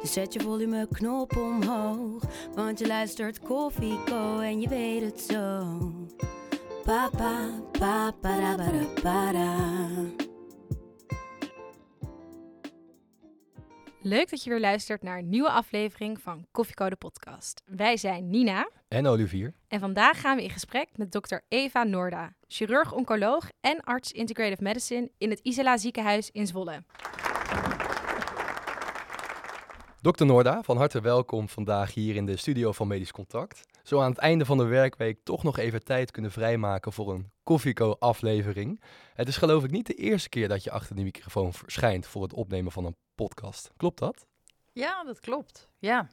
Dus zet je volumeknop omhoog. Want je luistert Koffieco en je weet het zo. Papa, papa, para, para, para. Leuk dat je weer luistert naar een nieuwe aflevering van Koffiecode podcast. Wij zijn Nina En Olivier. en vandaag gaan we in gesprek met dokter Eva Noorda, chirurg-oncoloog en arts integrative medicine in het Isela ziekenhuis in Zwolle. Dokter Noorda, van harte welkom vandaag hier in de studio van Medisch Contact. Zo aan het einde van de werkweek toch nog even tijd kunnen vrijmaken voor een Koffieco-aflevering. Het is geloof ik niet de eerste keer dat je achter de microfoon verschijnt voor het opnemen van een podcast. Klopt dat? Ja, dat klopt. Ja.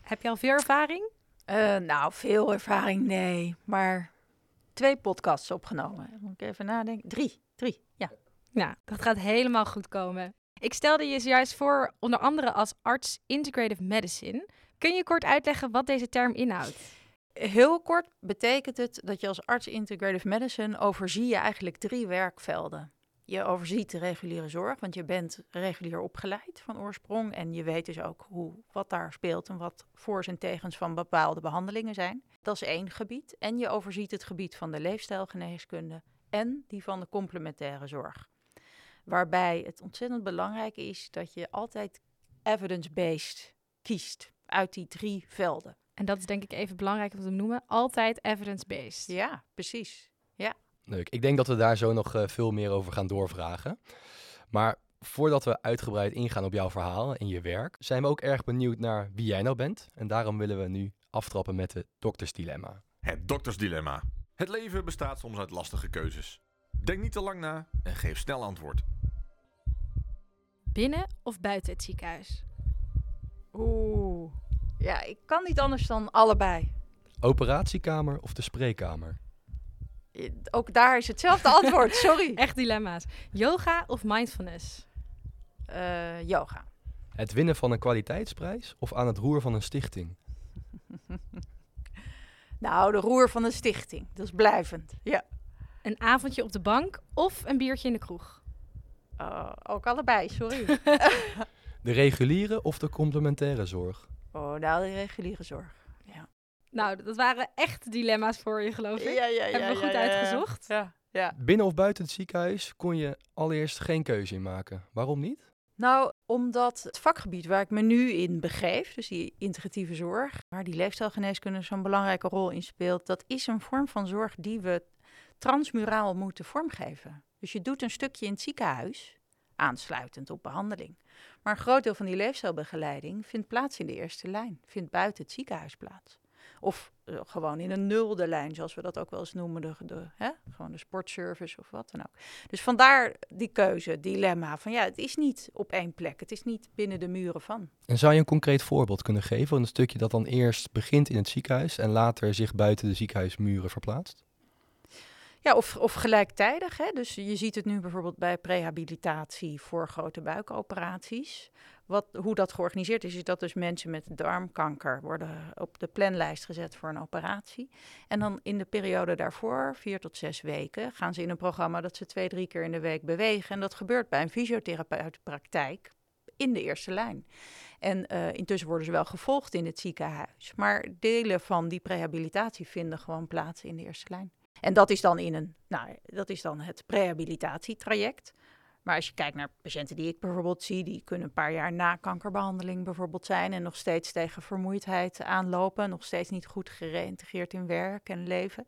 Heb je al veel ervaring? Eh, nou, veel ervaring, nee. Maar twee podcasts opgenomen. Moet ik even nadenken? Drie. Drie, ja. Nou, dat gaat helemaal goed komen. Ik stelde je zojuist voor, onder andere als arts integrative medicine. Kun je kort uitleggen wat deze term inhoudt? Heel kort betekent het dat je als arts integrative medicine overzie je eigenlijk drie werkvelden. Je overziet de reguliere zorg, want je bent regulier opgeleid van oorsprong. En je weet dus ook hoe, wat daar speelt en wat voor's en tegens van bepaalde behandelingen zijn. Dat is één gebied. En je overziet het gebied van de leefstijlgeneeskunde en die van de complementaire zorg. Waarbij het ontzettend belangrijk is dat je altijd evidence-based kiest uit die drie velden. En dat is denk ik even belangrijk om te noemen. Altijd evidence-based. Ja, precies. Leuk. Ik denk dat we daar zo nog eh, veel meer over gaan doorvragen. Maar voordat we uitgebreid ingaan op jouw verhaal en je werk, zijn we ook erg benieuwd naar wie jij nou bent. En daarom willen we nu aftrappen met het doktersdilemma. Het doktersdilemma. Het leven bestaat soms uit lastige keuzes. Denk niet te lang na en geef snel antwoord. Binnen of buiten het ziekenhuis? Oeh. Ja, ik kan niet anders dan allebei. Operatiekamer of de spreekkamer? Ook daar is hetzelfde antwoord, sorry. Echt dilemma's. Yoga of mindfulness? Eh, yoga. Het winnen van een kwaliteitsprijs of aan het roer van een stichting? Nou, de roer van een stichting. Dat is blijvend. Ja. Een avondje op de bank of een biertje in de kroeg? Eh, ook allebei, sorry. De reguliere of de complementaire zorg? oh, nou, de reguliere zorg. Ja. Nou, dat waren echt dilemma's voor je, geloof ik. Ja, ja, Hebben we goed uitgezocht? Ja, ja. Binnen of buiten het ziekenhuis kon je allereerst geen keuze in maken. Waarom niet? Nou, omdat het vakgebied waar ik me nu in begeef, dus die integratieve zorg, waar die leefstijlgeneeskunde zo'n belangrijke rol in speelt, dat is een vorm van zorg die we transmuraal moeten vormgeven. Dus je doet een stukje in het ziekenhuis, aansluitend op behandeling. Maar een groot deel van die leefstijlbegeleiding vindt plaats in de eerste lijn, vindt buiten het ziekenhuis plaats. Of eh, gewoon in een nulde lijn, zoals we dat ook wel eens noemen, de, de, hè? gewoon de sportservice of wat dan ook. Dus vandaar die keuze, dilemma van ja, het is niet op één plek, het is niet binnen de muren van. En zou je een concreet voorbeeld kunnen geven van een stukje dat dan eerst begint in het ziekenhuis en later zich buiten de ziekenhuismuren verplaatst? Ja, of, of gelijktijdig. Hè? Dus je ziet het nu bijvoorbeeld bij prehabilitatie voor grote buikoperaties. Wat, hoe dat georganiseerd is, is dat dus mensen met darmkanker worden op de planlijst gezet voor een operatie. En dan in de periode daarvoor, vier tot zes weken, gaan ze in een programma dat ze twee, drie keer in de week bewegen. En dat gebeurt bij een fysiotherapeutenpraktijk in de eerste lijn. En eh, intussen worden ze wel gevolgd in het ziekenhuis. Maar delen van die prehabilitatie vinden gewoon plaats in de eerste lijn. En dat is dan in een, nou, dat is dan het prehabilitatietraject. Maar als je kijkt naar patiënten die ik bijvoorbeeld zie, die kunnen een paar jaar na kankerbehandeling bijvoorbeeld zijn en nog steeds tegen vermoeidheid aanlopen, nog steeds niet goed gereïntegreerd in werk en leven.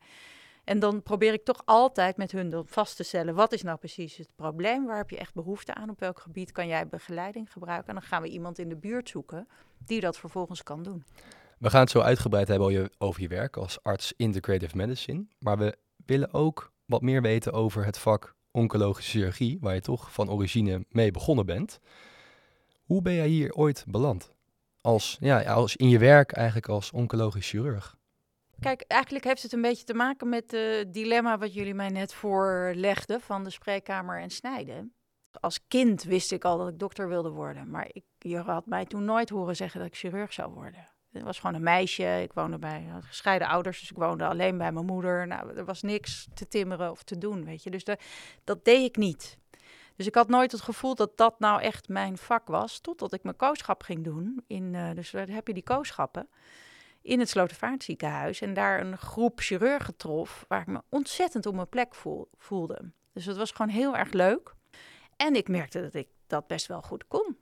En dan probeer ik toch altijd met hun vast te stellen, wat is nou precies het probleem? Waar heb je echt behoefte aan? Op welk gebied kan jij begeleiding gebruiken? En dan gaan we iemand in de buurt zoeken die dat vervolgens kan doen. We gaan het zo uitgebreid hebben over je, werk als arts integrative medicine. Maar we willen ook wat meer weten over het vak oncologische chirurgie, waar je toch van origine mee begonnen bent. Hoe ben jij hier ooit beland? als, ja, als in je werk eigenlijk als oncologisch chirurg? Kijk, eigenlijk heeft het een beetje te maken met het dilemma wat jullie mij net voorlegden van de spreekkamer en snijden. Als kind wist ik al dat ik dokter wilde worden, maar ik, je had mij toen nooit horen zeggen dat ik chirurg zou worden. Het was gewoon een meisje. Ik woonde bij gescheiden ouders, dus ik woonde alleen bij mijn moeder. Nou, er was niks te timmeren of te doen, weet je. Dus dat deed ik niet. Dus ik had nooit het gevoel dat dat nou echt mijn vak was, totdat ik mijn kooschap ging doen. In, uh, dus daar heb je die kooschappen in het Slotervaartziekenhuis. En daar een groep chirurgen trof, waar ik me ontzettend op mijn plek voel, voelde. Dus het was gewoon heel erg leuk. En ik merkte dat ik dat best wel goed kon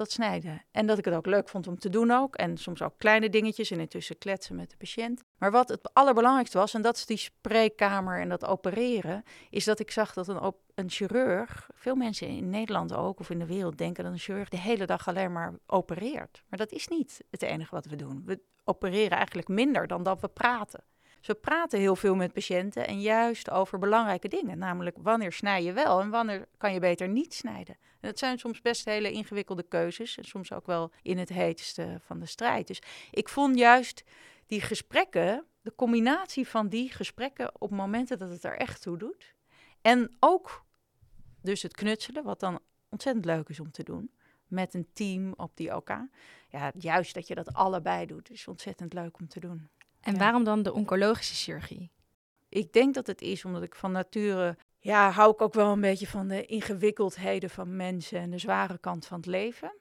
dat snijden. En dat ik het ook leuk vond om te doen ook. En soms ook kleine dingetjes en intussen kletsen met de patiënt. Maar wat het allerbelangrijkste was, en dat is die spreekkamer en dat opereren, is dat ik zag dat een, een chirurg, veel mensen in Nederland ook of in de wereld denken dat een chirurg de hele dag alleen maar opereert. Maar dat is niet het enige wat we doen. We opereren eigenlijk minder dan dat we praten. Ze praten heel veel met patiënten en juist over belangrijke dingen. Namelijk wanneer snij je wel en wanneer kan je beter niet snijden. En dat zijn soms best hele ingewikkelde keuzes en soms ook wel in het heetste van de strijd. Dus ik vond juist die gesprekken, de combinatie van die gesprekken op momenten dat het er echt toe doet. En ook dus het knutselen, wat dan ontzettend leuk is om te doen. Met een team op die OK. Ja, juist dat je dat allebei doet, is ontzettend leuk om te doen. En waarom dan de oncologische chirurgie? Ik denk dat het is omdat ik van nature, ja, hou ik ook wel een beetje van de ingewikkeldheden van mensen en de zware kant van het leven.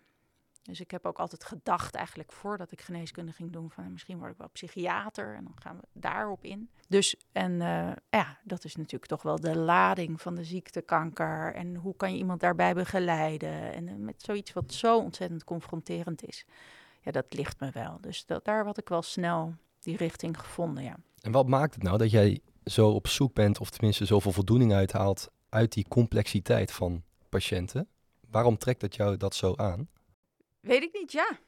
Dus ik heb ook altijd gedacht, eigenlijk voordat ik geneeskunde ging doen, van misschien word ik wel psychiater en dan gaan we daarop in. Dus en uh, ja, dat is natuurlijk toch wel de lading van de ziekte kanker en hoe kan je iemand daarbij begeleiden en uh, met zoiets wat zo ontzettend confronterend is. Ja, dat ligt me wel. Dus dat, daar had ik wel snel die richting gevonden, ja. En wat maakt het nou dat jij zo op zoek bent, of tenminste zoveel voldoening uithaalt uit die complexiteit van patiënten? Waarom trekt dat jou dat zo aan? Weet ik niet, ja.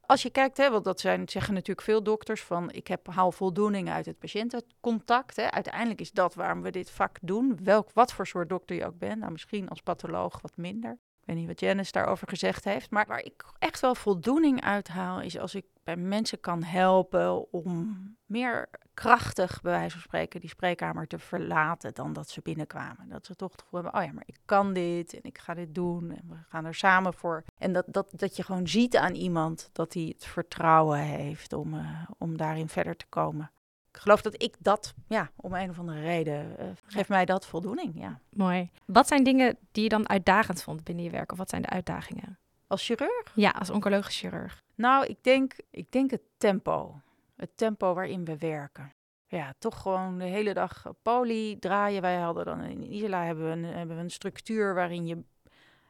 Als je kijkt, hè, want dat zijn, zeggen natuurlijk veel dokters van ik heb, haal voldoening uit het patiëntencontact. Hè. Uiteindelijk is dat waarom we dit vak doen. Welk, wat voor soort dokter je ook bent. Nou, misschien als patholoog wat minder. Weet niet wat Janice daarover gezegd heeft. Maar waar ik echt wel voldoening uit haal, is als ik bij mensen kan helpen om meer krachtig, bij wijze van spreken, die spreekkamer te verlaten dan dat ze binnenkwamen. Dat ze toch het gevoel hebben, oh ja, maar ik kan dit en ik ga dit doen en we gaan er samen voor. En dat, dat, dat je gewoon ziet aan iemand dat hij het vertrouwen heeft om, uh, om daarin verder te komen. Ik geloof dat ik dat, ja, om een of andere reden, uh, geeft mij dat voldoening, ja. Mooi. Wat zijn dingen die je dan uitdagend vond binnen je werk? Of wat zijn de uitdagingen? Als chirurg? Ja, als oncologisch chirurg. Nou, ik denk, ik denk het tempo. Het tempo waarin we werken. Ja, toch gewoon de hele dag poli draaien. Wij hadden dan in Isla hebben we, een, hebben we een structuur waarin je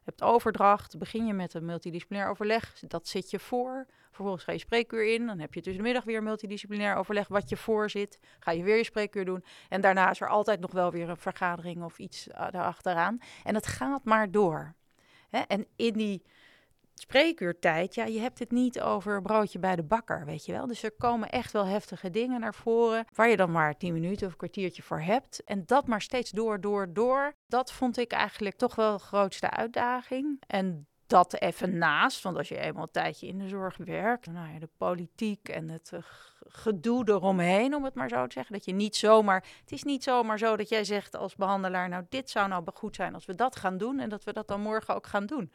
hebt overdracht. Begin je met een multidisciplinair overleg. Dat zit je voor. Vervolgens ga je spreekuur in. Dan heb je tussen de middag weer multidisciplinair overleg wat je voor zit. Ga je weer je spreekuur doen. En daarna is er altijd nog wel weer een vergadering of iets daarachteraan. En het gaat maar door. Hè? En in die spreekuurtijd, ja, je hebt het niet over broodje bij de bakker, weet je wel. Dus er komen echt wel heftige dingen naar voren, waar je dan maar tien minuten of een kwartiertje voor hebt. En dat maar steeds door, door, door. Dat vond ik eigenlijk toch wel de grootste uitdaging. En dat even naast, want als je eenmaal een tijdje in de zorg werkt, nou ja, de politiek en het uh, gedoe eromheen, om het maar zo te zeggen, dat je niet zomaar, het is niet zomaar zo dat jij zegt als behandelaar, nou dit zou nou goed zijn als we dat gaan doen en dat we dat dan morgen ook gaan doen.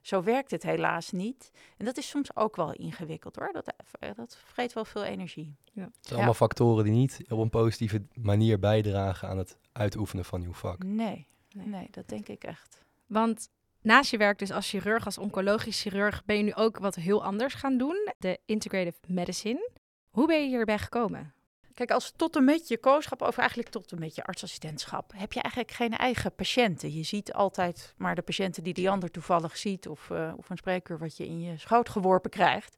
Zo werkt het helaas niet. En dat is soms ook wel ingewikkeld hoor. Dat, eh, dat vreet wel veel energie. Ja. Het zijn allemaal factoren die niet op een positieve manier bijdragen aan het uitoefenen van uw vak. Nee, nee, nee dat denk ik echt. Want naast je werk dus als chirurg, als oncologisch chirurg, ben je nu ook wat heel anders gaan doen. De integrative medicine. Hoe ben je hierbij gekomen? Kijk, als tot en met je kooschap, of eigenlijk tot en met je artsassistentschap, heb je eigenlijk geen eigen patiënten. Je ziet altijd maar de patiënten die die ander toevallig ziet, of, uh, of een spreker wat je in je schoot geworpen krijgt.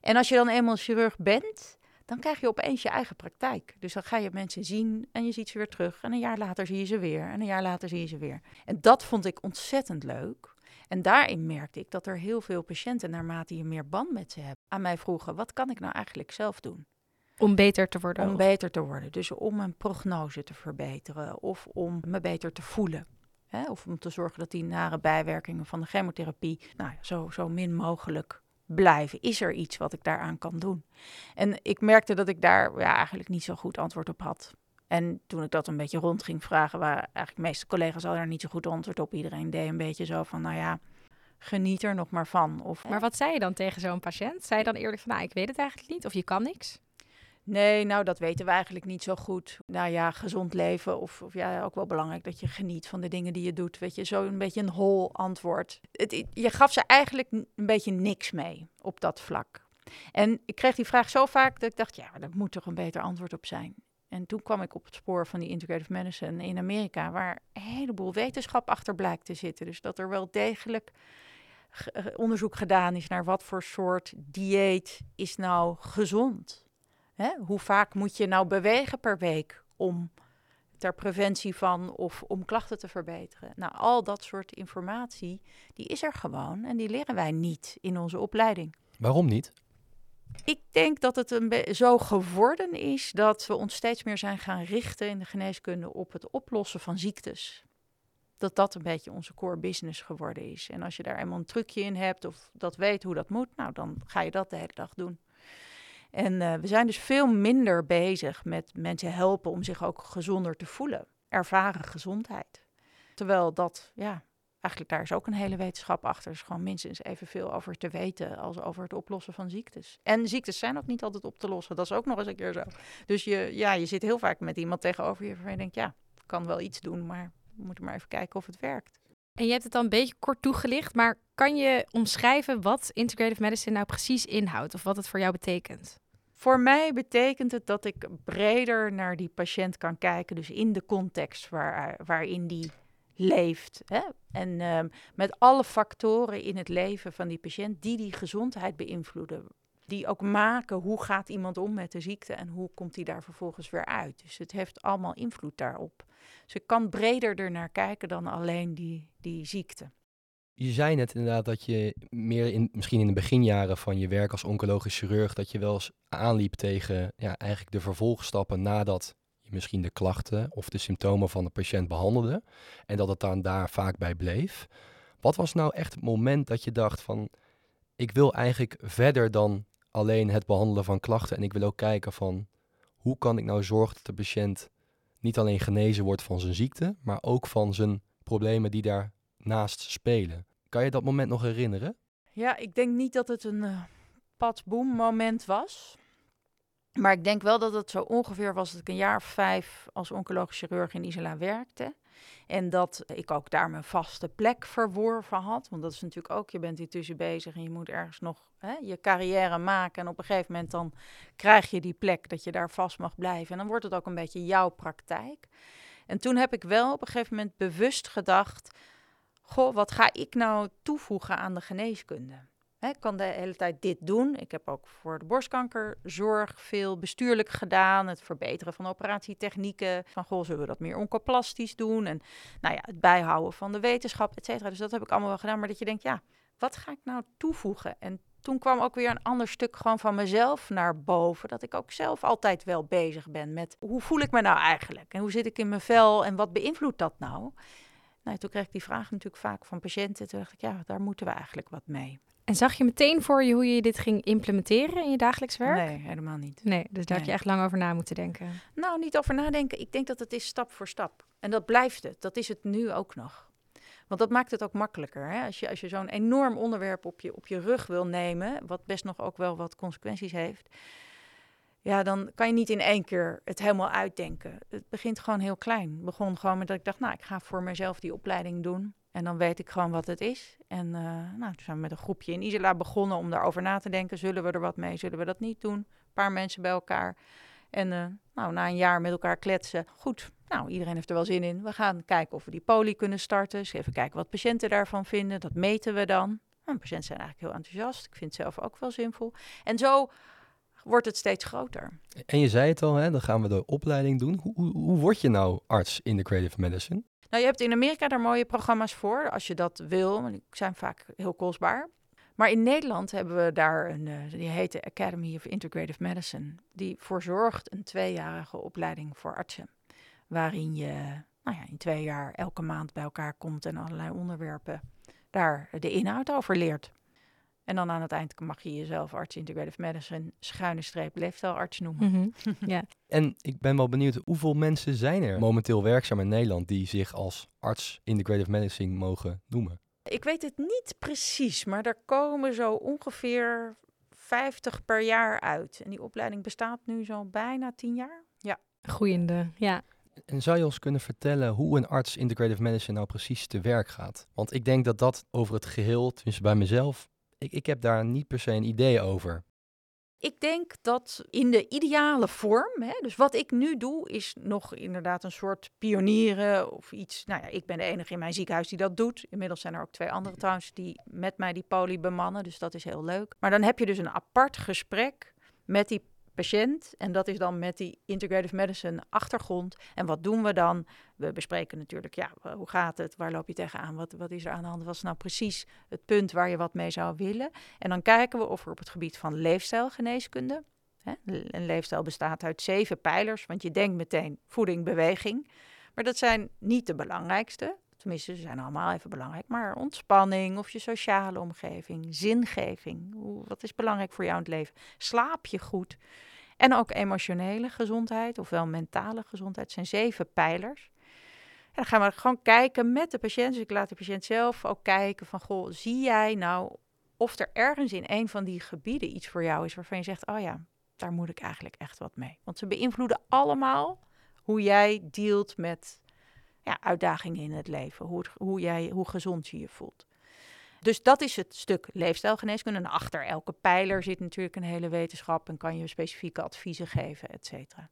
En als je dan eenmaal chirurg bent, dan krijg je opeens je eigen praktijk. Dus dan ga je mensen zien en je ziet ze weer terug. En een jaar later zie je ze weer. En een jaar later zie je ze weer. En dat vond ik ontzettend leuk. En daarin merkte ik dat er heel veel patiënten, naarmate je meer band met ze hebt, aan mij vroegen: wat kan ik nou eigenlijk zelf doen? Om beter te worden. Om beter te worden. Dus om een prognose te verbeteren of om me beter te voelen. Hè? Of om te zorgen dat die nare bijwerkingen van de chemotherapie nou, zo, zo min mogelijk blijven? Is er iets wat ik daaraan kan doen? En ik merkte dat ik daar ja, eigenlijk niet zo goed antwoord op had. En toen ik dat een beetje rond ging vragen, waren eigenlijk de meeste collega's hadden er niet zo goed antwoord op. Iedereen deed een beetje zo van, nou ja, geniet er nog maar van. Of, Maar wat zei je dan tegen zo'n patiënt? Zei je dan eerlijk van, nou, ik weet het eigenlijk niet of je kan niks? Nee, nou dat weten we eigenlijk niet zo goed. Nou ja, gezond leven of, of ja, ook wel belangrijk dat je geniet van de dingen die je doet. Weet je, zo een beetje een hol antwoord. Het, je gaf ze eigenlijk een beetje niks mee op dat vlak. En ik kreeg die vraag zo vaak dat ik dacht, ja, daar moet toch een beter antwoord op zijn. En toen kwam ik op het spoor van die integrative medicine in Amerika, waar een heleboel wetenschap achter blijkt te zitten. Dus dat er wel degelijk eh, onderzoek gedaan is naar wat voor soort dieet is nou gezond. Hè? Hoe vaak moet je nou bewegen per week om ter preventie van of om klachten te verbeteren? Nou, al dat soort informatie, die is er gewoon en die leren wij niet in onze opleiding. Waarom niet? Ik denk dat het een zo geworden is dat we ons steeds meer zijn gaan richten in de geneeskunde op het oplossen van ziektes. Dat dat een beetje onze core business geworden is. En als je daar eenmaal een trucje in hebt of dat weet hoe dat moet, nou dan ga je dat de hele dag doen. En uh, we zijn dus veel minder bezig met mensen helpen om zich ook gezonder te voelen. Ervaren gezondheid. Terwijl dat, ja, eigenlijk daar is ook een hele wetenschap achter. Er is gewoon minstens evenveel over te weten als over het oplossen van ziektes. En ziektes zijn ook niet altijd op te lossen. Dat is ook nog eens een keer zo. Dus je, ja, je zit heel vaak met iemand tegenover je waarvan je denkt, ja, kan wel iets doen, maar we moeten maar even kijken of het werkt. En je hebt het al een beetje kort toegelicht, maar kan je omschrijven wat integrative medicine nou precies inhoudt of wat het voor jou betekent? Voor mij betekent het dat ik breder naar die patiënt kan kijken, dus in de context waar, waarin die leeft. Hè? En um, met alle factoren in het leven van die patiënt die die gezondheid beïnvloeden. Die ook maken hoe gaat iemand om met de ziekte en hoe komt hij daar vervolgens weer uit. Dus het heeft allemaal invloed daarop. Dus ik kan breder ernaar kijken dan alleen die, die ziekte. Je zei net inderdaad dat je meer in, misschien in de beginjaren van je werk als oncologisch chirurg, dat je wel eens aanliep tegen ja, eigenlijk de vervolgstappen nadat misschien de klachten of de symptomen van de patiënt behandelde en dat het dan daar vaak bij bleef. Wat was nou echt het moment dat je dacht van ik wil eigenlijk verder dan alleen het behandelen van klachten en ik wil ook kijken van hoe kan ik nou zorgen dat de patiënt niet alleen genezen wordt van zijn ziekte, maar ook van zijn problemen die daarnaast spelen. Kan je dat moment nog herinneren? Ja, ik denk niet dat het een uh, padboom moment was. Maar ik denk wel dat het zo ongeveer was dat ik een jaar of vijf als oncologisch chirurg in Isla werkte. En dat ik ook daar mijn vaste plek verworven had. Want dat is natuurlijk ook, je bent intussen bezig en je moet ergens nog hè, je carrière maken. En op een gegeven moment dan krijg je die plek dat je daar vast mag blijven. En dan wordt het ook een beetje jouw praktijk. En toen heb ik wel op een gegeven moment bewust gedacht... Wat ga ik nou toevoegen aan de geneeskunde? ik kan de hele tijd dit doen. Ik heb ook voor de borstkankerzorg veel bestuurlijk gedaan. Het verbeteren van operatietechnieken. Van goh, zullen we dat meer oncoplastisch doen? En nou ja, het bijhouden van de wetenschap, et cetera. Dus dat heb ik allemaal wel gedaan. Maar dat je denkt, ja, wat ga ik nou toevoegen? En toen kwam ook weer een ander stuk gewoon van mezelf naar boven. Dat ik ook zelf altijd wel bezig ben met hoe voel ik me nou eigenlijk? En hoe zit ik in mijn vel? En wat beïnvloedt dat nou? Nou, toen kreeg ik die vraag natuurlijk vaak van patiënten. Toen dacht ik, ja, daar moeten we eigenlijk wat mee. En zag je meteen voor je hoe je dit ging implementeren in je dagelijks werk? Nee, helemaal niet. Nee, dus daar had je echt lang over na moeten denken. Nou, niet over nadenken. Ik denk dat het is stap voor stap. En dat blijft het. Dat is het nu ook nog. Want dat maakt het ook makkelijker. Hè? Als je, als je zo'n enorm onderwerp op je, op je rug wil nemen, wat best nog ook wel wat consequenties heeft, ja, dan kan je niet in één keer het helemaal uitdenken. Het begint gewoon heel klein. Het begon gewoon met dat ik dacht, nou, ik ga voor mezelf die opleiding doen. En dan weet ik gewoon wat het is. En uh, nou, toen zijn we met een groepje in Isla begonnen om daarover na te denken. Zullen we er wat mee? Zullen we dat niet doen? Een paar mensen bij elkaar. En uh, nou, na een jaar met elkaar kletsen. Goed, nou, iedereen heeft er wel zin in. We gaan kijken of we die poli kunnen starten. Dus even kijken wat patiënten daarvan vinden. Dat meten we dan. Nou, patiënten zijn eigenlijk heel enthousiast. Ik vind het zelf ook wel zinvol. En zo wordt het steeds groter. En je zei het al, hè, dan gaan we de opleiding doen. Hoe, hoe, hoe word je nou arts in de creative medicine? Nou, je hebt in Amerika daar mooie programma's voor, als je dat wil. Die zijn vaak heel kostbaar. Maar in Nederland hebben we daar een, uh, die heet de Academy of Integrative Medicine. Die voorzorgt een tweejarige opleiding voor artsen. Waarin je nou ja, in twee jaar elke maand bij elkaar komt en allerlei onderwerpen daar de inhoud over leert. En dan aan het eind mag je jezelf arts integrative medicine schuine streep leefstijlarts noemen. Mhm. En ik ben wel benieuwd, hoeveel mensen zijn er momenteel werkzaam in Nederland die zich als arts integrative medicine mogen noemen? Ik weet het niet precies, maar er komen zo ongeveer 50 per jaar uit. En die opleiding bestaat nu zo bijna 10 jaar. Ja. Groeiende, ja. En zou je ons kunnen vertellen hoe een arts integrative medicine nou precies te werk gaat? Want ik denk dat dat over het geheel, tenminste bij mezelf, ik, ik heb daar niet per se een idee over. Ik denk dat in de ideale vorm, hè, dus wat ik nu doe, is nog inderdaad een soort pionieren of iets. Nou ja, ik ben de enige in mijn ziekenhuis die dat doet. Inmiddels zijn er ook twee andere trouwens die met mij die poli bemannen, dus dat is heel leuk. Maar dan heb je dus een apart gesprek met die patiënt. En dat is dan met die integrative medicine achtergrond. En wat doen we dan? We bespreken natuurlijk, ja, hoe gaat het? Waar loop je tegenaan? Wat, wat is er aan de hand? Wat is nou precies het punt waar je wat mee zou willen? En dan kijken we of er op het gebied van leefstijlgeneeskunde... Hè, een leefstijl bestaat uit zeven pijlers, want je denkt meteen voeding, beweging. Maar dat zijn niet de belangrijkste. Tenminste, ze zijn allemaal even belangrijk. Maar ontspanning of je sociale omgeving, zingeving. Wat is belangrijk voor jou in het leven? Slaap je goed? En ook emotionele gezondheid, ofwel mentale gezondheid, zijn zeven pijlers. En dan gaan we gewoon kijken met de patiënt. Dus ik laat de patiënt zelf ook kijken van, goh, zie jij nou of er ergens in een van die gebieden iets voor jou is waarvan je zegt, oh ja, daar moet ik eigenlijk echt wat mee. Want ze beïnvloeden allemaal hoe jij dealt met ja, uitdagingen in het leven, hoe, hoe, jij, hoe gezond je je voelt. Dus dat is het stuk leefstijlgeneeskunde. En achter elke pijler zit natuurlijk een hele wetenschap en kan je specifieke adviezen geven, et cetera.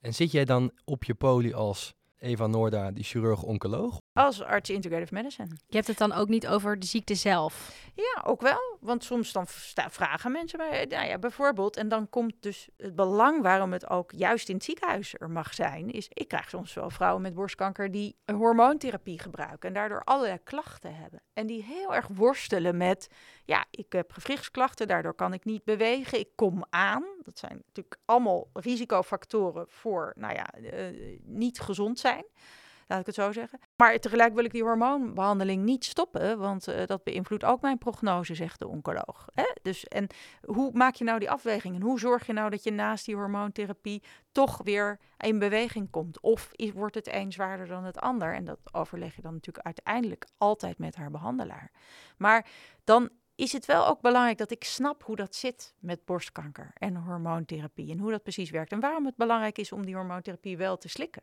En zit jij dan op je poli als Eva Noorda, die chirurg-oncoloog? Als arts integrative medicine. Je hebt het dan ook niet over de ziekte zelf? Ja, ook wel. Want soms dan vragen mensen mij, nou ja, bijvoorbeeld, en dan komt dus het belang waarom het ook juist in het ziekenhuis er mag zijn, is ik krijg soms wel vrouwen met borstkanker die een hormoontherapie gebruiken en daardoor allerlei klachten hebben. En die heel erg worstelen met, ja, ik heb gewrichtsklachten, daardoor kan ik niet bewegen, ik kom aan. Dat zijn natuurlijk allemaal risicofactoren voor, nou ja, uh, niet gezond zijn laat ik het zo zeggen. Maar tegelijk wil ik die hormoonbehandeling niet stoppen, want uh, dat beïnvloedt ook mijn prognose, zegt de oncoloog. Hè? Dus, en hoe maak je nou die afweging? En hoe zorg je nou dat je naast die hormoontherapie toch weer in beweging komt? Of wordt het een zwaarder dan het ander? En dat overleg je dan natuurlijk uiteindelijk altijd met haar behandelaar. Maar dan is het wel ook belangrijk dat ik snap hoe dat zit met borstkanker en hormoontherapie en hoe dat precies werkt en waarom het belangrijk is om die hormoontherapie wel te slikken.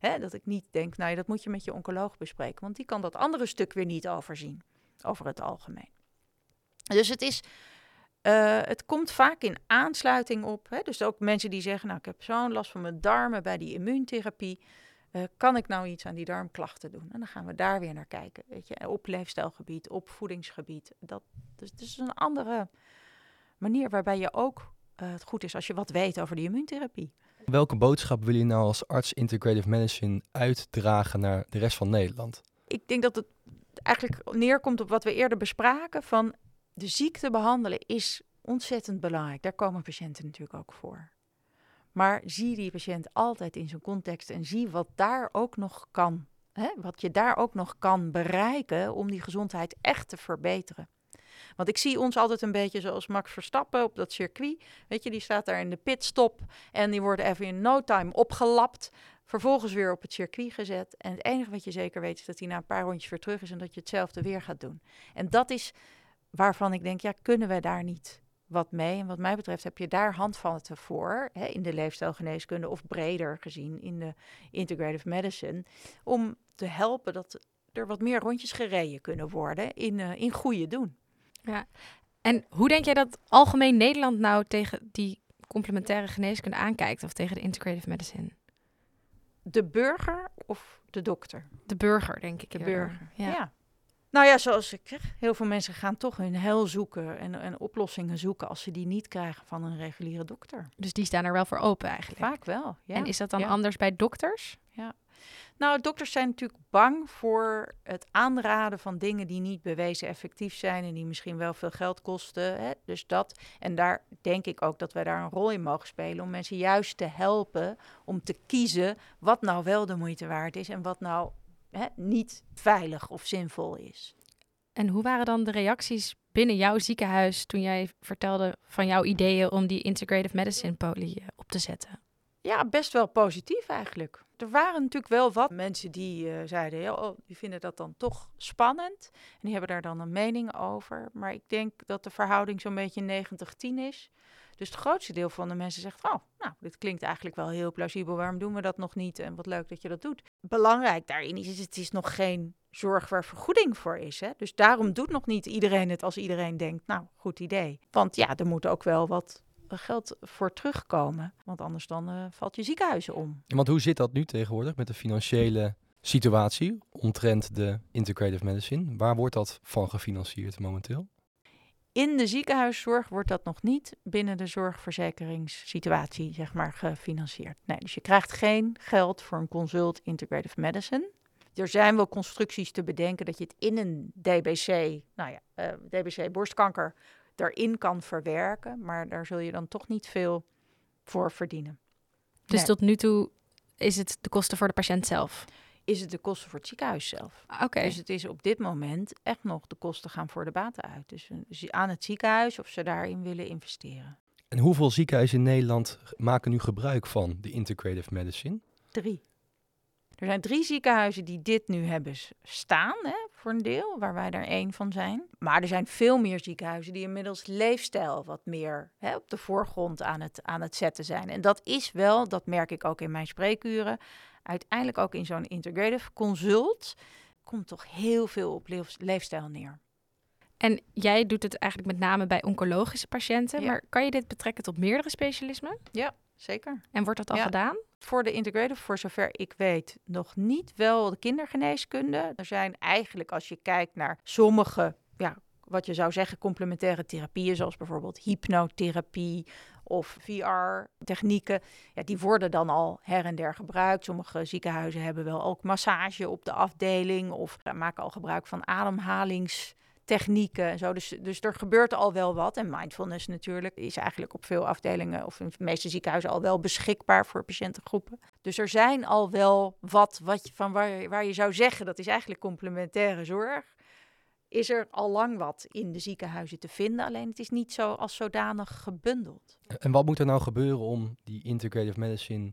Dat ik niet denk, nou dat moet je met je oncoloog bespreken, want die kan dat andere stuk weer niet overzien, over het algemeen. Dus het is, uh, het komt vaak in aansluiting op, dus ook mensen die zeggen, nou ik heb zo'n last van mijn darmen bij die immuuntherapie, uh, kan ik nou iets aan die darmklachten doen? En dan gaan we daar weer naar kijken, weet je, op leefstijlgebied, op voedingsgebied. Dat, dus het is een andere manier waarbij je ook uh, het goed is als je wat weet over die immuuntherapie. Welke boodschap wil je nou als arts integrative medicine uitdragen naar de rest van Nederland? Ik denk dat het eigenlijk neerkomt op wat we eerder bespraken van de ziekte behandelen is ontzettend belangrijk. Daar komen patiënten natuurlijk ook voor. Maar zie die patiënt altijd in zijn context en zie wat daar ook nog kan. Hè? Wat je daar ook nog kan bereiken om die gezondheid echt te verbeteren. Want ik zie ons altijd een beetje zoals Max Verstappen op dat circuit. Weet je, die staat daar in de pitstop en die wordt even in no time opgelapt. Vervolgens weer op het circuit gezet. En het enige wat je zeker weet is dat hij na een paar rondjes weer terug is en dat je hetzelfde weer gaat doen. En dat is waarvan ik denk, ja, kunnen we daar niet wat mee? En wat mij betreft heb je daar handvatten voor, hè, in de leefstijlgeneeskunde of breder gezien in de integrative medicine, om te helpen dat er wat meer rondjes gereden kunnen worden in, uh, in goede doen. Ja, en hoe denk jij dat algemeen Nederland nou tegen die complementaire geneeskunde aankijkt of tegen de integrative medicine? De burger of de dokter? De burger, denk ik. De burger, ja. Nou ja, zoals ik zeg, heel veel mensen gaan toch hun hel zoeken en, en oplossingen zoeken als ze die niet krijgen van een reguliere dokter. Dus die staan er wel voor open eigenlijk? Vaak wel, ja. En is dat dan anders bij dokters? Ja. Nou, dokters zijn natuurlijk bang voor het aanraden van dingen die niet bewezen effectief zijn en die misschien wel veel geld kosten. Hè? Dus dat. En daar denk ik ook dat wij daar een rol in mogen spelen om mensen juist te helpen om te kiezen wat nou wel de moeite waard is en wat nou hè, niet veilig of zinvol is. En hoe waren dan de reacties binnen jouw ziekenhuis toen jij vertelde van jouw ideeën om die integrative medicine poli eh, op te zetten? Ja, best wel positief eigenlijk. Er waren natuurlijk wel wat mensen die eh, zeiden, oh, die vinden dat dan toch spannend. En die hebben daar dan een mening over. Maar ik denk dat de verhouding zo'n beetje 90-10 is. Dus het grootste deel van de mensen zegt, oh, nou, dit klinkt eigenlijk wel heel plausibel. Waarom doen we dat nog niet? En wat leuk dat je dat doet. Belangrijk daarin is, het is nog geen zorg waar vergoeding voor is. Hè? Dus daarom doet nog niet iedereen het als iedereen denkt, nou, goed idee. Want ja, er moet ook wel wat geld voor terugkomen. Want anders dan uh, valt je ziekenhuizen om. Want hoe zit dat nu tegenwoordig met de financiële situatie omtrent de integrative medicine? Waar wordt dat van gefinancierd momenteel? In de ziekenhuiszorg wordt dat nog niet binnen de zorgverzekeringssituatie zeg maar, gefinancierd. Nee, dus je krijgt geen geld voor een consult integrative medicine. Er zijn wel constructies te bedenken dat je het in een DBC, nou ja, uh, DBC borstkanker, erin kan verwerken. Maar daar zul je dan toch niet veel voor verdienen. Dus nee. tot nu toe is het de kosten voor de patiënt zelf? Is het de kosten voor het ziekenhuis zelf? Oké. Dus het is op dit moment echt nog de kosten gaan voor de baten uit. Dus, dus aan het ziekenhuis of ze daarin willen investeren. En hoeveel ziekenhuizen in Nederland maken nu gebruik van de integrative medicine? Drie. Er zijn drie ziekenhuizen die dit nu hebben staan, hè, voor een deel, waar wij er één van zijn. Maar er zijn veel meer ziekenhuizen die inmiddels leefstijl wat meer hè, op de voorgrond aan het, aan het zetten zijn. En dat is wel, dat merk ik ook in mijn spreekuren, uiteindelijk ook in zo'n integrative consult, komt toch heel veel op leefstijl neer. En jij doet het eigenlijk met name bij oncologische patiënten, ja. maar kan je dit betrekken tot meerdere specialismen? Ja, zeker. En wordt dat al ja. gedaan? Voor de integrative, voor zover ik weet, nog niet wel de kindergeneeskunde. Er zijn eigenlijk, als je kijkt naar sommige, ja, wat je zou zeggen, complementaire therapieën, zoals bijvoorbeeld hypnotherapie of VR-technieken, ja, die worden dan al her en der gebruikt. Sommige ziekenhuizen hebben wel ook massage op de afdeling of maken al gebruik van ademhalings technieken en zo. Dus, dus er gebeurt al wel wat. En mindfulness natuurlijk is eigenlijk op veel afdelingen of in de meeste ziekenhuizen al wel beschikbaar voor patiëntengroepen. Dus er zijn al wel wat, wat van waar, waar je zou zeggen dat is eigenlijk complementaire zorg. Is er al lang wat in de ziekenhuizen te vinden, alleen het is niet zo als zodanig gebundeld. En wat moet er nou gebeuren om die integrative medicine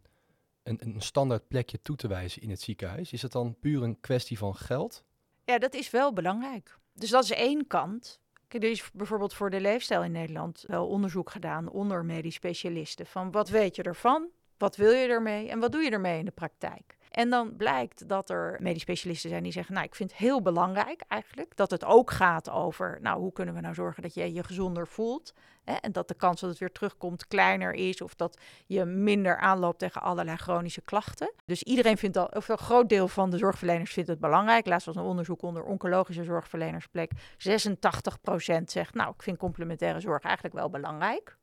een, een standaard plekje toe te wijzen in het ziekenhuis? Is het dan puur een kwestie van geld? Ja, dat is wel belangrijk. Dus dat is één kant. er is bijvoorbeeld voor de leefstijl in Nederland wel onderzoek gedaan onder medisch specialisten. Van wat weet je ervan? Wat wil je ermee? En wat doe je ermee in de praktijk? En dan blijkt dat er medisch specialisten zijn die zeggen: Nou, ik vind het heel belangrijk eigenlijk dat het ook gaat over, nou, hoe kunnen we nou zorgen dat je je gezonder voelt? Hè? En dat de kans dat het weer terugkomt kleiner is, of dat je minder aanloopt tegen allerlei chronische klachten. Dus iedereen vindt dat, of een groot deel van de zorgverleners vindt het belangrijk. Laatst was een onderzoek onder oncologische zorgverlenersplek. 86% zegt: Nou, ik vind complementaire zorg eigenlijk wel belangrijk.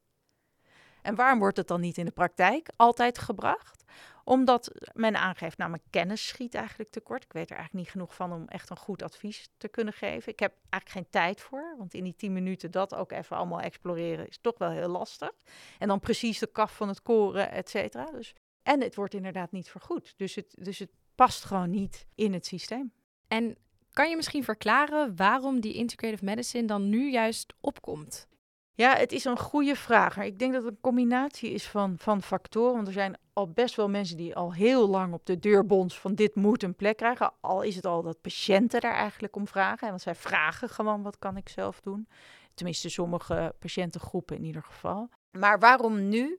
En waarom wordt het dan niet in de praktijk altijd gebracht? Omdat men aangeeft, nou, mijn kennis schiet eigenlijk tekort. Ik weet er eigenlijk niet genoeg van om echt een goed advies te kunnen geven. Ik heb eigenlijk geen tijd voor, want in die tien minuten dat ook even allemaal exploreren is toch wel heel lastig. En dan precies de kaf van het koren, et cetera. Dus, en het wordt inderdaad niet vergoed. Dus het, dus het past gewoon niet in het systeem. En kan je misschien verklaren waarom die integrative medicine dan nu juist opkomt? Ja, het is een goede vraag. Ik denk dat het een combinatie is van, van factoren. Want er zijn al best wel mensen die al heel lang op de deur bons van dit moet een plek krijgen. Al is het al dat patiënten daar eigenlijk om vragen. Want zij vragen gewoon wat kan ik zelf doen. Tenminste, sommige patiëntengroepen in ieder geval. Maar waarom nu?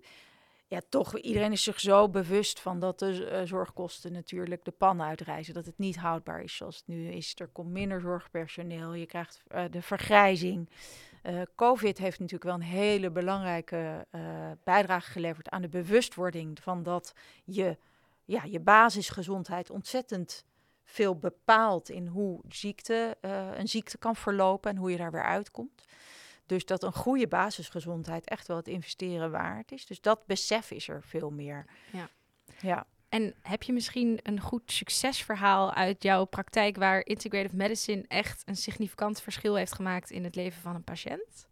Ja, toch, iedereen is zich zo bewust van dat de uh, zorgkosten natuurlijk de pan uitreizen. Dat het niet houdbaar is zoals het nu is. Er komt minder zorgpersoneel, je krijgt uh, de vergrijzing. Uh, COVID heeft natuurlijk wel een hele belangrijke uh, bijdrage geleverd aan de bewustwording van dat je, ja, je basisgezondheid ontzettend veel bepaalt in hoe ziekte, uh, een ziekte kan verlopen en hoe je daar weer uitkomt. Dus dat een goede basisgezondheid echt wel het investeren waard is. Dus dat besef is er veel meer. Ja. ja. En heb je misschien een goed succesverhaal uit jouw praktijk waar integrative medicine echt een significant verschil heeft gemaakt in het leven van een patiënt?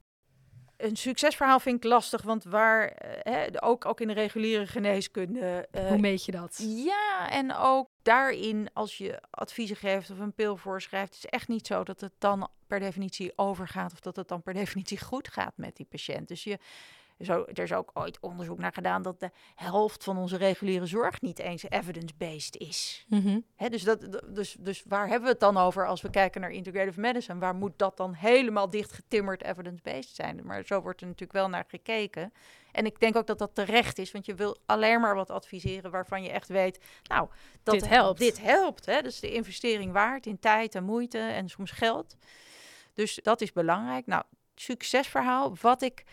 een succesverhaal vind ik lastig, want waar, eh, hè, ook, ook in de reguliere geneeskunde. eh, Hoe meet je dat? ja, en ook daarin, als je adviezen geeft of een pil voorschrijft, is het echt niet zo dat het dan per definitie overgaat of dat het dan per definitie goed gaat met die patiënt. Dus je, zo, er is ook ooit onderzoek naar gedaan dat de helft van onze reguliere zorg niet eens evidence-based is. Mhm. Dus, dat, dus, dus waar hebben we het dan over als we kijken naar integrative medicine? Waar moet dat dan helemaal dichtgetimmerd evidence-based zijn? Maar zo wordt er natuurlijk wel naar gekeken. En ik denk ook dat dat terecht is, want je wil alleen maar wat adviseren waarvan je echt weet, nou, dat Dit helpt. Dit helpt. Hè? Dus de investering waard in tijd en moeite en soms geld. Dus dat is belangrijk. Nou, succesverhaal. Wat ik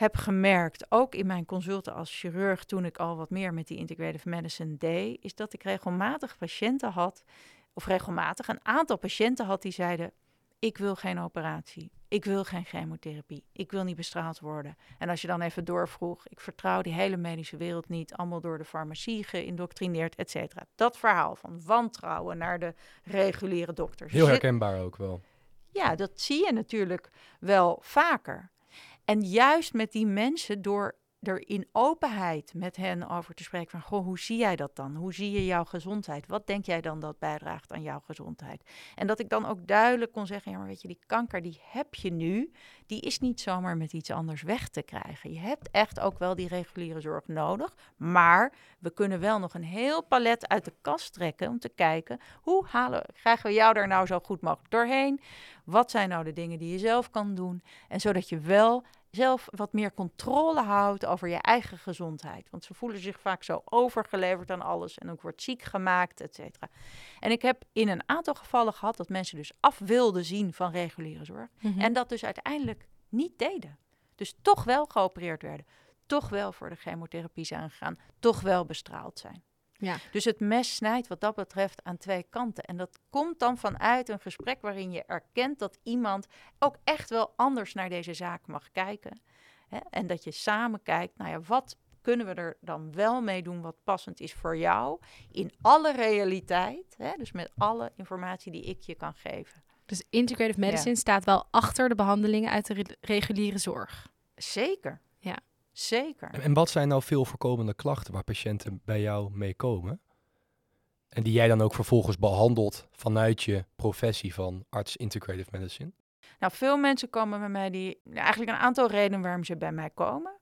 heb gemerkt, ook in mijn consulten als chirurg, toen ik al wat meer met die integrative medicine deed, is dat ik regelmatig patiënten had, of regelmatig een aantal patiënten had die zeiden: Ik wil geen operatie. Ik wil geen chemotherapie. Ik wil niet bestraald worden. En als je dan even doorvroeg, ik vertrouw die hele medische wereld niet, allemaal door de farmacie geïndoctrineerd, et cetera. Dat verhaal van wantrouwen naar de reguliere dokters. Heel Zit- herkenbaar ook wel. ja, dat zie je natuurlijk wel vaker. En juist met die mensen, door er in openheid met hen over te spreken van, goh, hoe zie jij dat dan? Hoe zie je jouw gezondheid? Wat denk jij dan dat bijdraagt aan jouw gezondheid? En dat ik dan ook duidelijk kon zeggen, ja, maar weet je, die kanker die heb je nu, die is niet zomaar met iets anders weg te krijgen. Je hebt echt ook wel die reguliere zorg nodig, maar we kunnen wel nog een heel palet uit de kast trekken om te kijken, hoe halen, krijgen we jou daar nou zo goed mogelijk doorheen? Wat zijn nou de dingen die je zelf kan doen? En zodat je wel zelf wat meer controle houdt over je eigen gezondheid. Want ze voelen zich vaak zo overgeleverd aan alles en ook wordt ziek gemaakt, et cetera. En ik heb in een aantal gevallen gehad dat mensen dus af wilden zien van reguliere zorg. Mhm. En dat dus uiteindelijk niet deden. Dus toch wel geopereerd werden. Toch wel voor de chemotherapie zijn gegaan. Toch wel bestraald zijn. Ja. Dus het mes snijdt wat dat betreft aan twee kanten. En dat komt dan vanuit een gesprek waarin je erkent dat iemand ook echt wel anders naar deze zaak mag kijken. Hè? En dat je samen kijkt, nou ja, wat kunnen we er dan wel mee doen wat passend is voor jou in alle realiteit. Hè? Dus met alle informatie die ik je kan geven. Dus integrative medicine staat wel achter de behandelingen uit de re- reguliere zorg. Zeker. Zeker. En, en wat zijn nou veel voorkomende klachten waar patiënten bij jou mee komen? En die jij dan ook vervolgens behandelt vanuit je professie van arts integrative medicine? Nou, veel mensen komen bij mij die eigenlijk een aantal redenen waarom ze bij mij komen.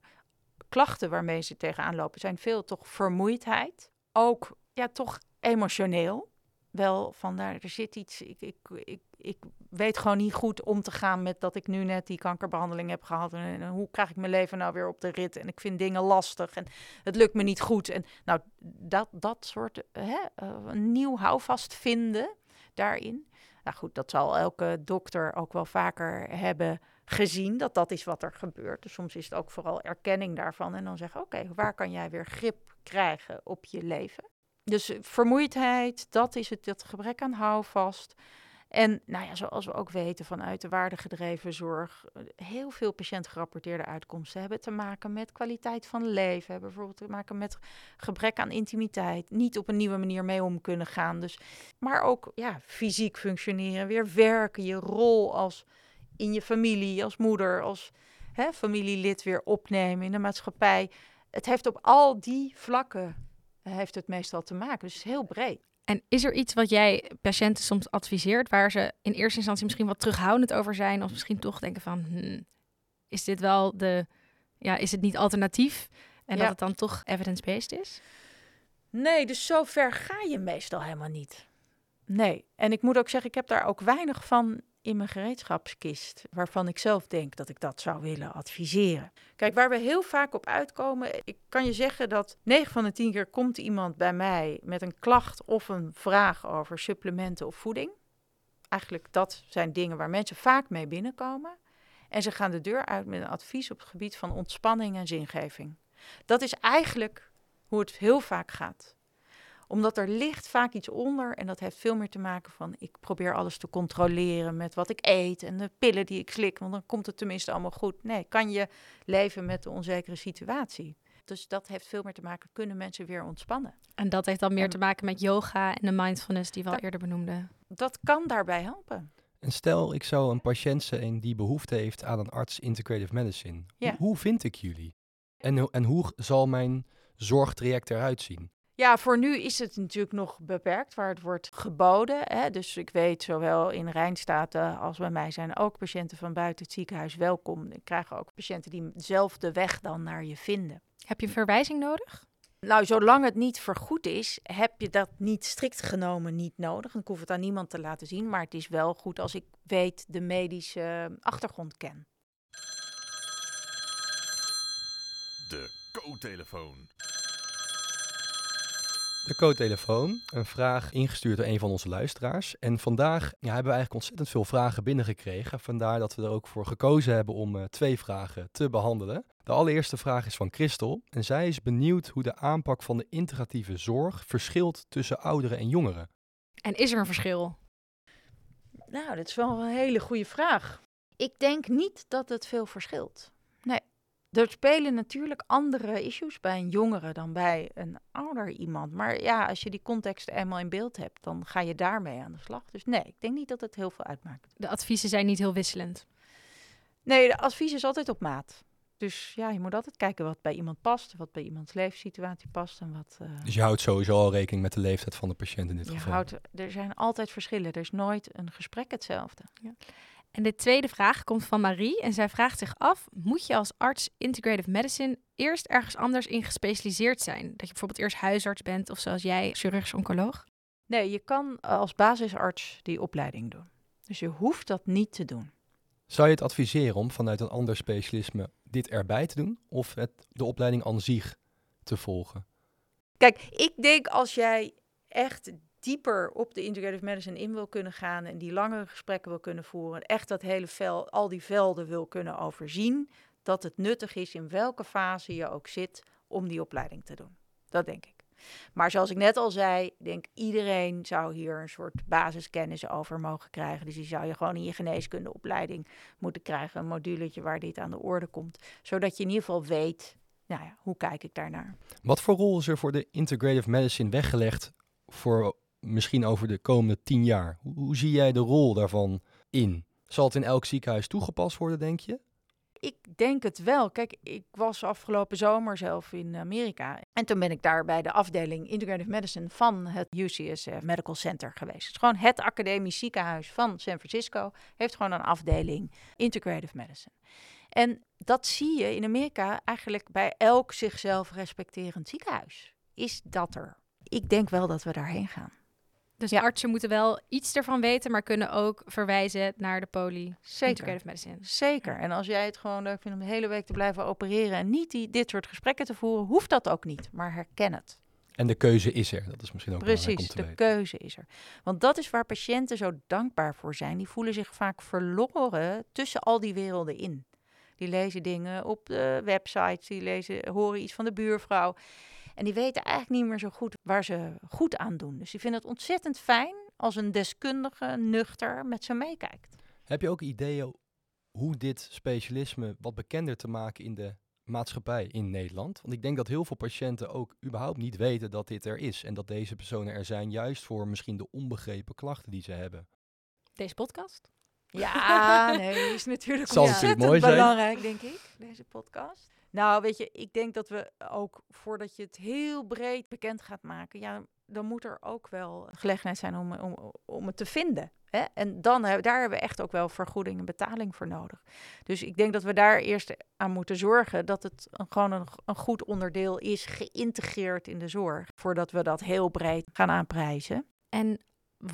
Klachten waarmee ze tegenaan lopen zijn veel toch vermoeidheid. Ook ja, toch emotioneel. Wel van daar, er zit iets. Ik, ik, ik, ik weet gewoon niet goed om te gaan met dat ik nu net die kankerbehandeling heb gehad. En, hoe krijg ik mijn leven nou weer op de rit? En ik vind dingen lastig en het lukt me niet goed. En nou, dat, dat soort hè, eh, nieuw houvast vinden daarin. Nou goed, dat zal elke dokter ook wel vaker hebben gezien, dat dat is wat er gebeurt. Dus soms is het ook vooral erkenning daarvan. En dan zeggen, oké, waar kan jij weer grip krijgen op je leven? Dus vermoeidheid, dat is het, dat gebrek aan houvast. En nou ja, zoals we ook weten vanuit de waardegedreven zorg, eh, heel veel patiëntgerapporteerde uitkomsten hebben te maken met kwaliteit van leven, hebben bijvoorbeeld te maken met gebrek aan intimiteit, niet op een nieuwe manier mee om kunnen gaan. Dus, maar ook ja, fysiek functioneren, weer werken, je rol als in je familie, als moeder, als hè, familielid weer opnemen in de maatschappij. Het heeft op al die vlakken eh, heeft het meestal te maken. Dus het is heel breed. En is er iets wat jij patiënten soms adviseert waar ze in eerste instantie misschien wat terughoudend over zijn of misschien toch denken van hmm, is dit wel de ja is het niet alternatief en Ja. dat het dan toch evidence-based is? Nee, dus zo ver ga je meestal helemaal niet. Nee, en ik moet ook zeggen, ik heb daar ook weinig van in mijn gereedschapskist, waarvan ik zelf denk dat ik dat zou willen adviseren. Kijk, waar we heel vaak op uitkomen, ik kan je zeggen dat 9 van de 10 keer komt iemand bij mij met een klacht of een vraag over supplementen of voeding. Eigenlijk dat zijn dingen waar mensen vaak mee binnenkomen. En ze gaan de deur uit met een advies op het gebied van ontspanning en zingeving. Dat is eigenlijk hoe het heel vaak gaat omdat er ligt vaak iets onder en dat heeft veel meer te maken van ik probeer alles te controleren met wat ik eet en de pillen die ik slik, want dan komt het tenminste allemaal goed. Nee, kan je leven met de onzekere situatie. Dus dat heeft veel meer te maken, kunnen mensen weer ontspannen. En dat heeft dan meer En- te maken met yoga en de mindfulness die we al eerder benoemden. Dat kan daarbij helpen. En stel, ik zou een patiënt zijn die behoefte heeft aan een arts integrative medicine. Ja. Hoe, hoe vind ik jullie? En, en hoe zal mijn zorgtraject eruit zien? Ja, voor nu is het natuurlijk nog beperkt waar het wordt geboden. Hè. Dus ik weet, zowel in Rijnstaten als bij mij zijn ook patiënten van buiten het ziekenhuis welkom. Ik krijg ook patiënten die zelf de weg dan naar je vinden. Heb je een verwijzing nodig? Nou, zolang het niet vergoed is, heb je dat niet strikt genomen niet nodig. Ik hoef het aan niemand te laten zien, maar het is wel goed als ik weet de medische achtergrond ken. De co-telefoon. De co-telefoon, een vraag ingestuurd door een van onze luisteraars. En vandaag ja, hebben we eigenlijk ontzettend veel vragen binnengekregen. Vandaar dat we er ook voor gekozen hebben om eh, twee vragen te behandelen. De allereerste vraag is van Christel. En zij is benieuwd hoe de aanpak van de integratieve zorg verschilt tussen ouderen en jongeren. En is er een verschil? Nou, dat is wel een hele goede vraag. Ik denk niet dat het veel verschilt. Er spelen natuurlijk andere issues bij een jongere dan bij een ouder iemand. Maar ja, als je die context eenmaal in beeld hebt, dan ga je daarmee aan de slag. Dus nee, ik denk niet dat het heel veel uitmaakt. De adviezen zijn niet heel wisselend. Nee, de advies is altijd op maat. Dus ja, je moet altijd kijken wat bij iemand past, wat bij iemands levenssituatie past en wat. eh, Dus je houdt sowieso al rekening met de leeftijd van de patiënt in dit je geval. houdt, er zijn altijd verschillen. Er is nooit een gesprek hetzelfde. En de tweede vraag komt van Marie en zij vraagt zich af: moet je als arts integrative medicine eerst ergens anders in gespecialiseerd zijn? Dat je bijvoorbeeld eerst huisarts bent of zoals jij chirurgisch oncoloog? Nee, je kan als basisarts die opleiding doen. Dus je hoeft dat niet te doen. Zou je het adviseren om vanuit een ander specialisme dit erbij te doen? Of het, de opleiding aan zich te volgen? Kijk, ik denk als jij echt dieper op de integrative medicine in wil kunnen gaan en die langere gesprekken wil kunnen voeren, echt dat hele vel, al die velden wil kunnen overzien, dat het nuttig is in welke fase je ook zit om die opleiding te doen. Dat denk ik. Maar zoals ik net al zei, denk iedereen zou hier een soort basiskennis over mogen krijgen. Dus die zou je gewoon in je geneeskundeopleiding moeten krijgen, een moduletje waar dit aan de orde komt, zodat je in ieder geval weet, nou ja, hoe kijk ik daarnaar? Wat voor rol is er voor de integrative medicine weggelegd voor misschien over de komende tien jaar? Hoe, zie jij de rol daarvan in? Zal het in elk ziekenhuis toegepast worden, denk je? Ik denk het wel. Kijk, ik was afgelopen zomer zelf in Amerika. En toen ben ik daar bij de afdeling Integrative Medicine van het UCSF Medical Center geweest. Het is gewoon het academisch ziekenhuis van San Francisco. Heeft gewoon een afdeling Integrative Medicine. En dat zie je in Amerika eigenlijk bij elk zichzelf respecterend ziekenhuis. Is dat er? Ik denk wel dat we daarheen gaan. Dus Ja. artsen moeten wel iets ervan weten, maar kunnen ook verwijzen naar de poly Zeker. medicine. Zeker. En als jij het gewoon leuk vindt om de hele week te blijven opereren en niet die, dit soort gesprekken te voeren, hoeft dat ook niet. Maar herken het. En de keuze is er. Dat is misschien ook belangrijk Precies, om te de weten. keuze is er. Want dat is waar patiënten zo dankbaar voor zijn. Die voelen zich vaak verloren tussen al die werelden in. Die lezen dingen op de websites, die lezen, horen iets van de buurvrouw. En die weten eigenlijk niet meer zo goed waar ze goed aan doen. Dus die vinden het ontzettend fijn als een deskundige, nuchter, met ze meekijkt. Heb je ook ideeën hoe dit specialisme wat bekender te maken in de maatschappij in Nederland? Want ik denk dat heel veel patiënten ook überhaupt niet weten dat dit er is. En dat deze personen er zijn juist voor misschien de onbegrepen klachten die ze hebben. Deze podcast? Ja, nee, die is natuurlijk Zal ontzettend natuurlijk mooi zijn. belangrijk, denk ik, deze podcast. Nou, weet je, ik denk dat we ook voordat je het heel breed bekend gaat maken, ja, dan moet er ook wel een gelegenheid zijn om, om, om het te vinden. Hè? En dan, daar hebben we echt ook wel vergoeding en betaling voor nodig. Dus ik denk dat we daar eerst aan moeten zorgen dat het een, gewoon een, een goed onderdeel is, geïntegreerd in de zorg, voordat we dat heel breed gaan aanprijzen. En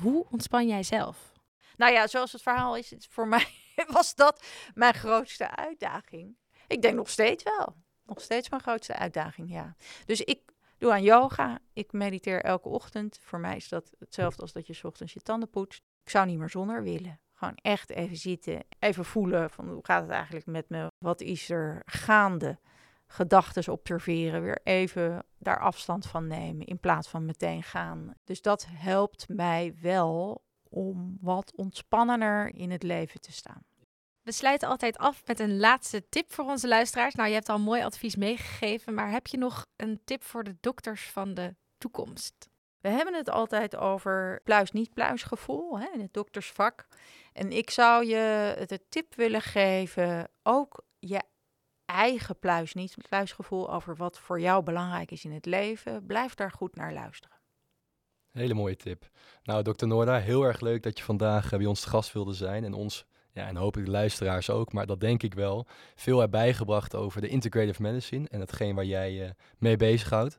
hoe ontspan jij zelf? Nou ja, zoals het verhaal is, voor mij was dat mijn grootste uitdaging. Ik denk nog steeds wel. Nog steeds mijn grootste uitdaging, ja. Dus ik doe aan yoga. Ik mediteer elke ochtend. Voor mij is dat hetzelfde als dat je ochtends je tanden poetst. Ik zou niet meer zonder willen. Gewoon echt even zitten, even voelen van hoe gaat het eigenlijk met me? Wat is er gaande? Gedachten observeren, weer even daar afstand van nemen in plaats van meteen gaan. Dus dat helpt mij wel om wat ontspannender in het leven te staan. We sluiten altijd af met een laatste tip voor onze luisteraars. Nou, je hebt al mooi advies meegegeven, maar heb je nog een tip voor de dokters van de toekomst? We hebben het altijd over pluis-niet-pluisgevoel hè, in het doktersvak. En ik zou je de tip willen geven, ook je eigen pluis-niet-pluisgevoel over wat voor jou belangrijk is in het leven. Blijf daar goed naar luisteren. Hele mooie tip. Nou, dokter Noorda, heel erg leuk dat je vandaag eh, bij ons te gast wilde zijn en ons, ja, en hopelijk de luisteraars ook, maar dat denk ik wel, veel hebt bijgebracht over de integrative medicine en hetgeen waar jij je mee bezighoudt.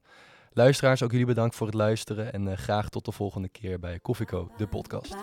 Luisteraars, ook jullie bedankt voor het luisteren en uh, graag tot de volgende keer bij Koffieco, de podcast.